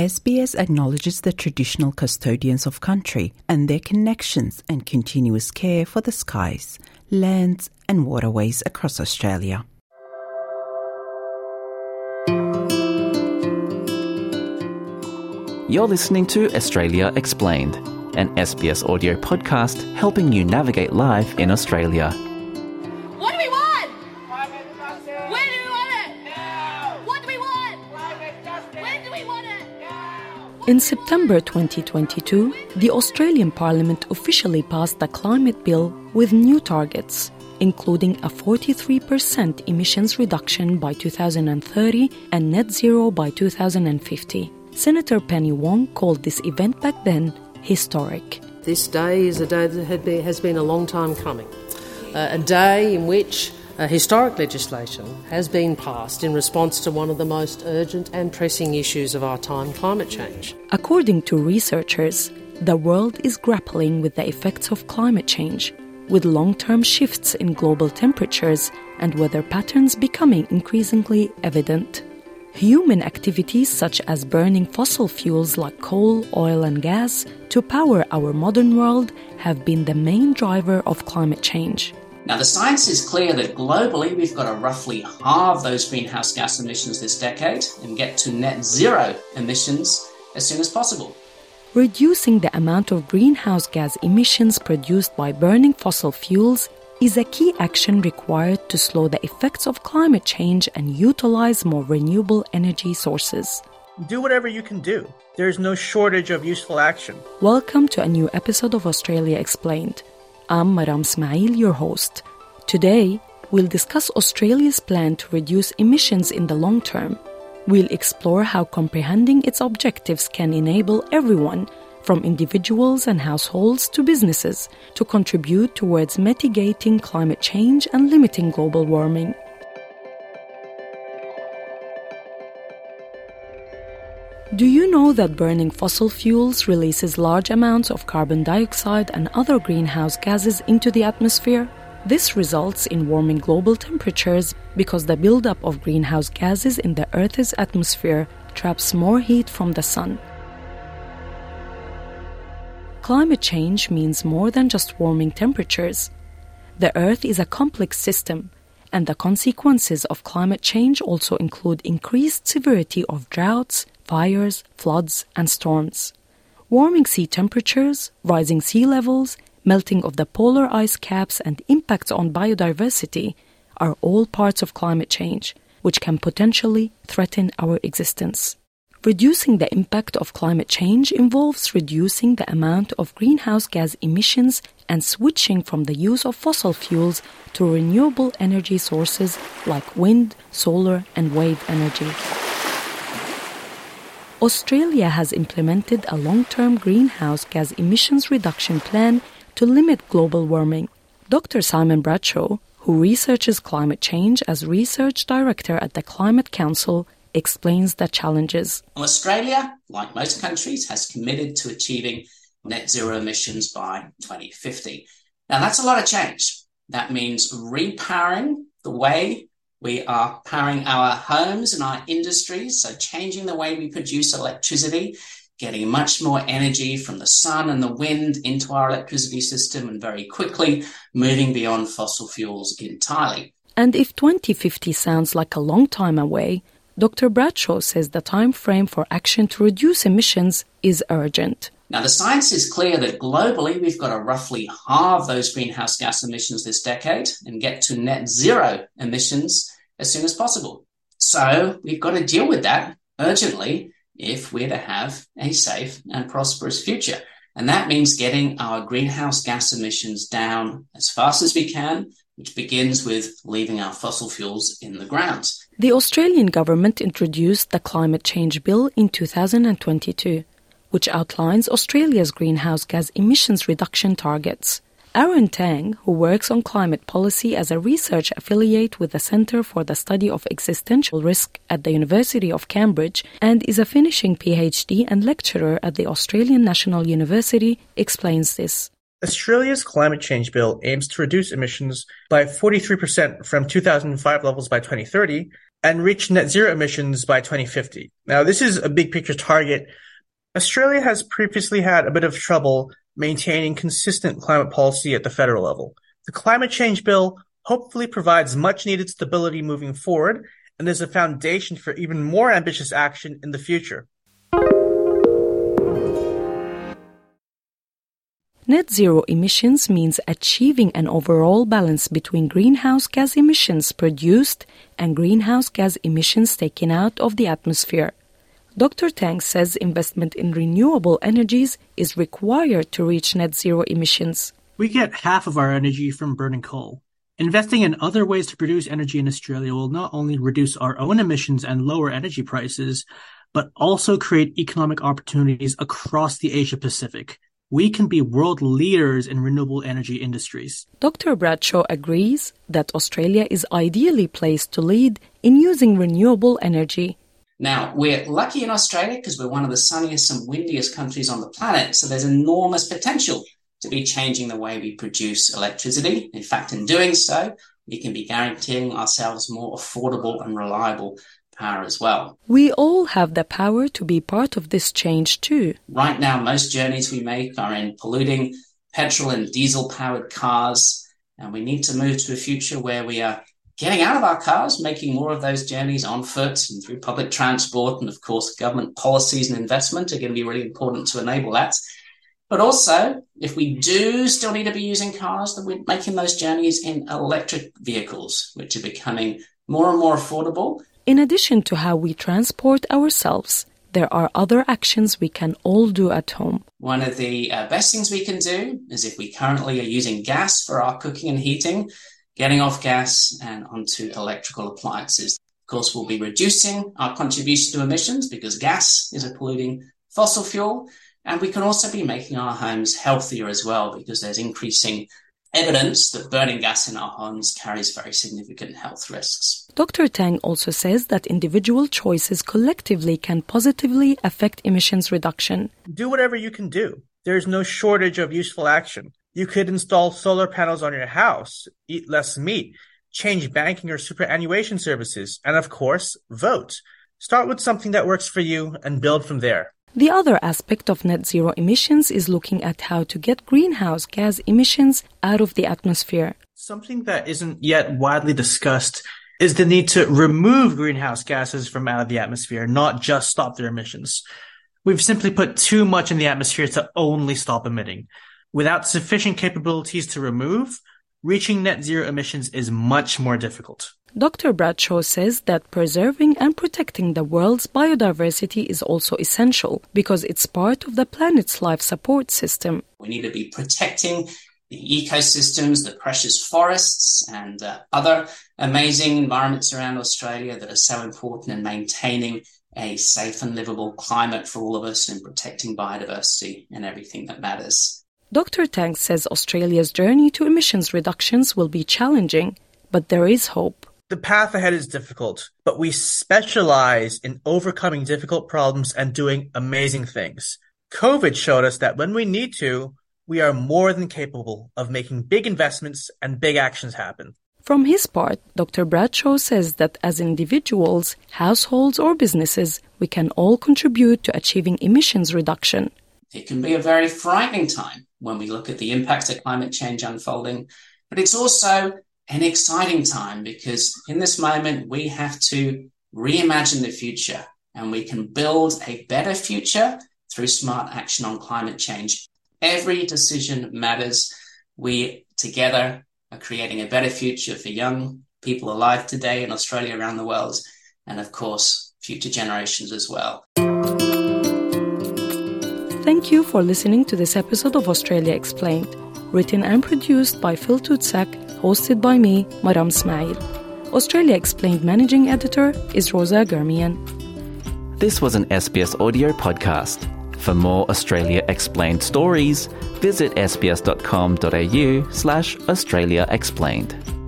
SBS acknowledges the traditional custodians of country and their connections and continuous care for the skies, lands, and waterways across Australia. You're listening to Australia Explained, an SBS audio podcast helping you navigate life in Australia. In September 2022, the Australian Parliament officially passed the climate bill with new targets, including a 43% emissions reduction by 2030 and net zero by 2050. Senator Penny Wong called this event back then historic. This day is a day that has been a long time coming. Uh, a day in which uh, historic legislation has been passed in response to one of the most urgent and pressing issues of our time climate change. According to researchers, the world is grappling with the effects of climate change, with long term shifts in global temperatures and weather patterns becoming increasingly evident. Human activities such as burning fossil fuels like coal, oil, and gas to power our modern world have been the main driver of climate change. Now, the science is clear that globally we've got to roughly halve those greenhouse gas emissions this decade and get to net zero emissions as soon as possible. Reducing the amount of greenhouse gas emissions produced by burning fossil fuels is a key action required to slow the effects of climate change and utilize more renewable energy sources. Do whatever you can do. There is no shortage of useful action. Welcome to a new episode of Australia Explained. I'm Maram Smail, your host. Today, we'll discuss Australia's plan to reduce emissions in the long term. We'll explore how comprehending its objectives can enable everyone, from individuals and households to businesses, to contribute towards mitigating climate change and limiting global warming. Do you know that burning fossil fuels releases large amounts of carbon dioxide and other greenhouse gases into the atmosphere? This results in warming global temperatures because the buildup of greenhouse gases in the Earth's atmosphere traps more heat from the sun. Climate change means more than just warming temperatures. The Earth is a complex system, and the consequences of climate change also include increased severity of droughts, fires, floods, and storms. Warming sea temperatures, rising sea levels, melting of the polar ice caps, and impacts on biodiversity are all parts of climate change, which can potentially threaten our existence. Reducing the impact of climate change involves reducing the amount of greenhouse gas emissions and switching from the use of fossil fuels to renewable energy sources like wind, solar, and wave energy. Australia has implemented a long term greenhouse gas emissions reduction plan to limit global warming. Dr. Simon Bradshaw, who researches climate change as research director at the Climate Council, explains the challenges. Australia, like most countries, has committed to achieving net zero emissions by 2050. Now, that's a lot of change. That means repowering the way we are powering our homes and our industries, so changing the way we produce electricity, getting much more energy from the sun and the wind into our electricity system, and very quickly moving beyond fossil fuels entirely. And if 2050 sounds like a long time away, Dr. Bradshaw says the time frame for action to reduce emissions is urgent. Now, the science is clear that globally we've got to roughly halve those greenhouse gas emissions this decade and get to net zero emissions as soon as possible. So we've got to deal with that urgently if we're to have a safe and prosperous future. And that means getting our greenhouse gas emissions down as fast as we can, which begins with leaving our fossil fuels in the ground. The Australian government introduced the Climate Change Bill in 2022, which outlines Australia's greenhouse gas emissions reduction targets. Aaron Tang, who works on climate policy as a research affiliate with the Centre for the Study of Existential Risk at the University of Cambridge and is a finishing PhD and lecturer at the Australian National University, explains this. Australia's climate change bill aims to reduce emissions by 43% from 2005 levels by 2030 and reach net zero emissions by 2050. Now, this is a big picture target. Australia has previously had a bit of trouble maintaining consistent climate policy at the federal level. The climate change bill hopefully provides much needed stability moving forward and is a foundation for even more ambitious action in the future. Net zero emissions means achieving an overall balance between greenhouse gas emissions produced and greenhouse gas emissions taken out of the atmosphere. Dr. Tang says investment in renewable energies is required to reach net zero emissions. We get half of our energy from burning coal. Investing in other ways to produce energy in Australia will not only reduce our own emissions and lower energy prices, but also create economic opportunities across the Asia Pacific. We can be world leaders in renewable energy industries. Dr. Bradshaw agrees that Australia is ideally placed to lead in using renewable energy. Now, we're lucky in Australia because we're one of the sunniest and windiest countries on the planet, so there's enormous potential to be changing the way we produce electricity. In fact, in doing so, we can be guaranteeing ourselves more affordable and reliable power as well. We all have the power to be part of this change too. Right now, most journeys we make are in polluting petrol and diesel powered cars, and we need to move to a future where we are getting out of our cars, making more of those journeys on foot and through public transport. And of course, government policies and investment are going to be really important to enable that. But also, if we do still need to be using cars, then we're making those journeys in electric vehicles, which are becoming more and more affordable. In addition to how we transport ourselves, there are other actions we can all do at home. One of the uh, best things we can do is if we currently are using gas for our cooking and heating, getting off gas and onto electrical appliances. Of course, we'll be reducing our contribution to emissions because gas is a polluting fossil fuel. And we can also be making our homes healthier as well because there's increasing evidence that burning gas in our homes carries very significant health risks. Dr. Tang also says that individual choices collectively can positively affect emissions reduction. Do whatever you can do. There is no shortage of useful action. You could install solar panels on your house, eat less meat, change banking or superannuation services, and of course, vote. Start with something that works for you and build from there. The other aspect of net zero emissions is looking at how to get greenhouse gas emissions out of the atmosphere. Something that isn't yet widely discussed is the need to remove greenhouse gases from out of the atmosphere, not just stop their emissions. We've simply put too much in the atmosphere to only stop emitting. Without sufficient capabilities to remove, reaching net zero emissions is much more difficult. Dr. Bradshaw says that preserving and protecting the world's biodiversity is also essential because it's part of the planet's life support system. We need to be protecting the ecosystems, the precious forests, and uh, other amazing environments around Australia that are so important in maintaining a safe and livable climate for all of us and protecting biodiversity and everything that matters. Dr. Tang says Australia's journey to emissions reductions will be challenging, but there is hope. The path ahead is difficult, but we specialize in overcoming difficult problems and doing amazing things. COVID showed us that when we need to, we are more than capable of making big investments and big actions happen. From his part, Dr. Bradshaw says that as individuals, households, or businesses, we can all contribute to achieving emissions reduction. It can be a very frightening time when we look at the impact of climate change unfolding, but it's also an exciting time because in this moment we have to reimagine the future and we can build a better future through smart action on climate change. Every decision matters. We together are creating a better future for young people alive today in Australia, around the world, and of course, future generations as well. Thank you for listening to this episode of Australia Explained, written and produced by Phil Tutsak hosted by me, Maram Smail. Australia Explained managing editor is Rosa Germian. This was an SBS audio podcast. For more Australia Explained stories, visit sbs.com.au slash Australia Explained.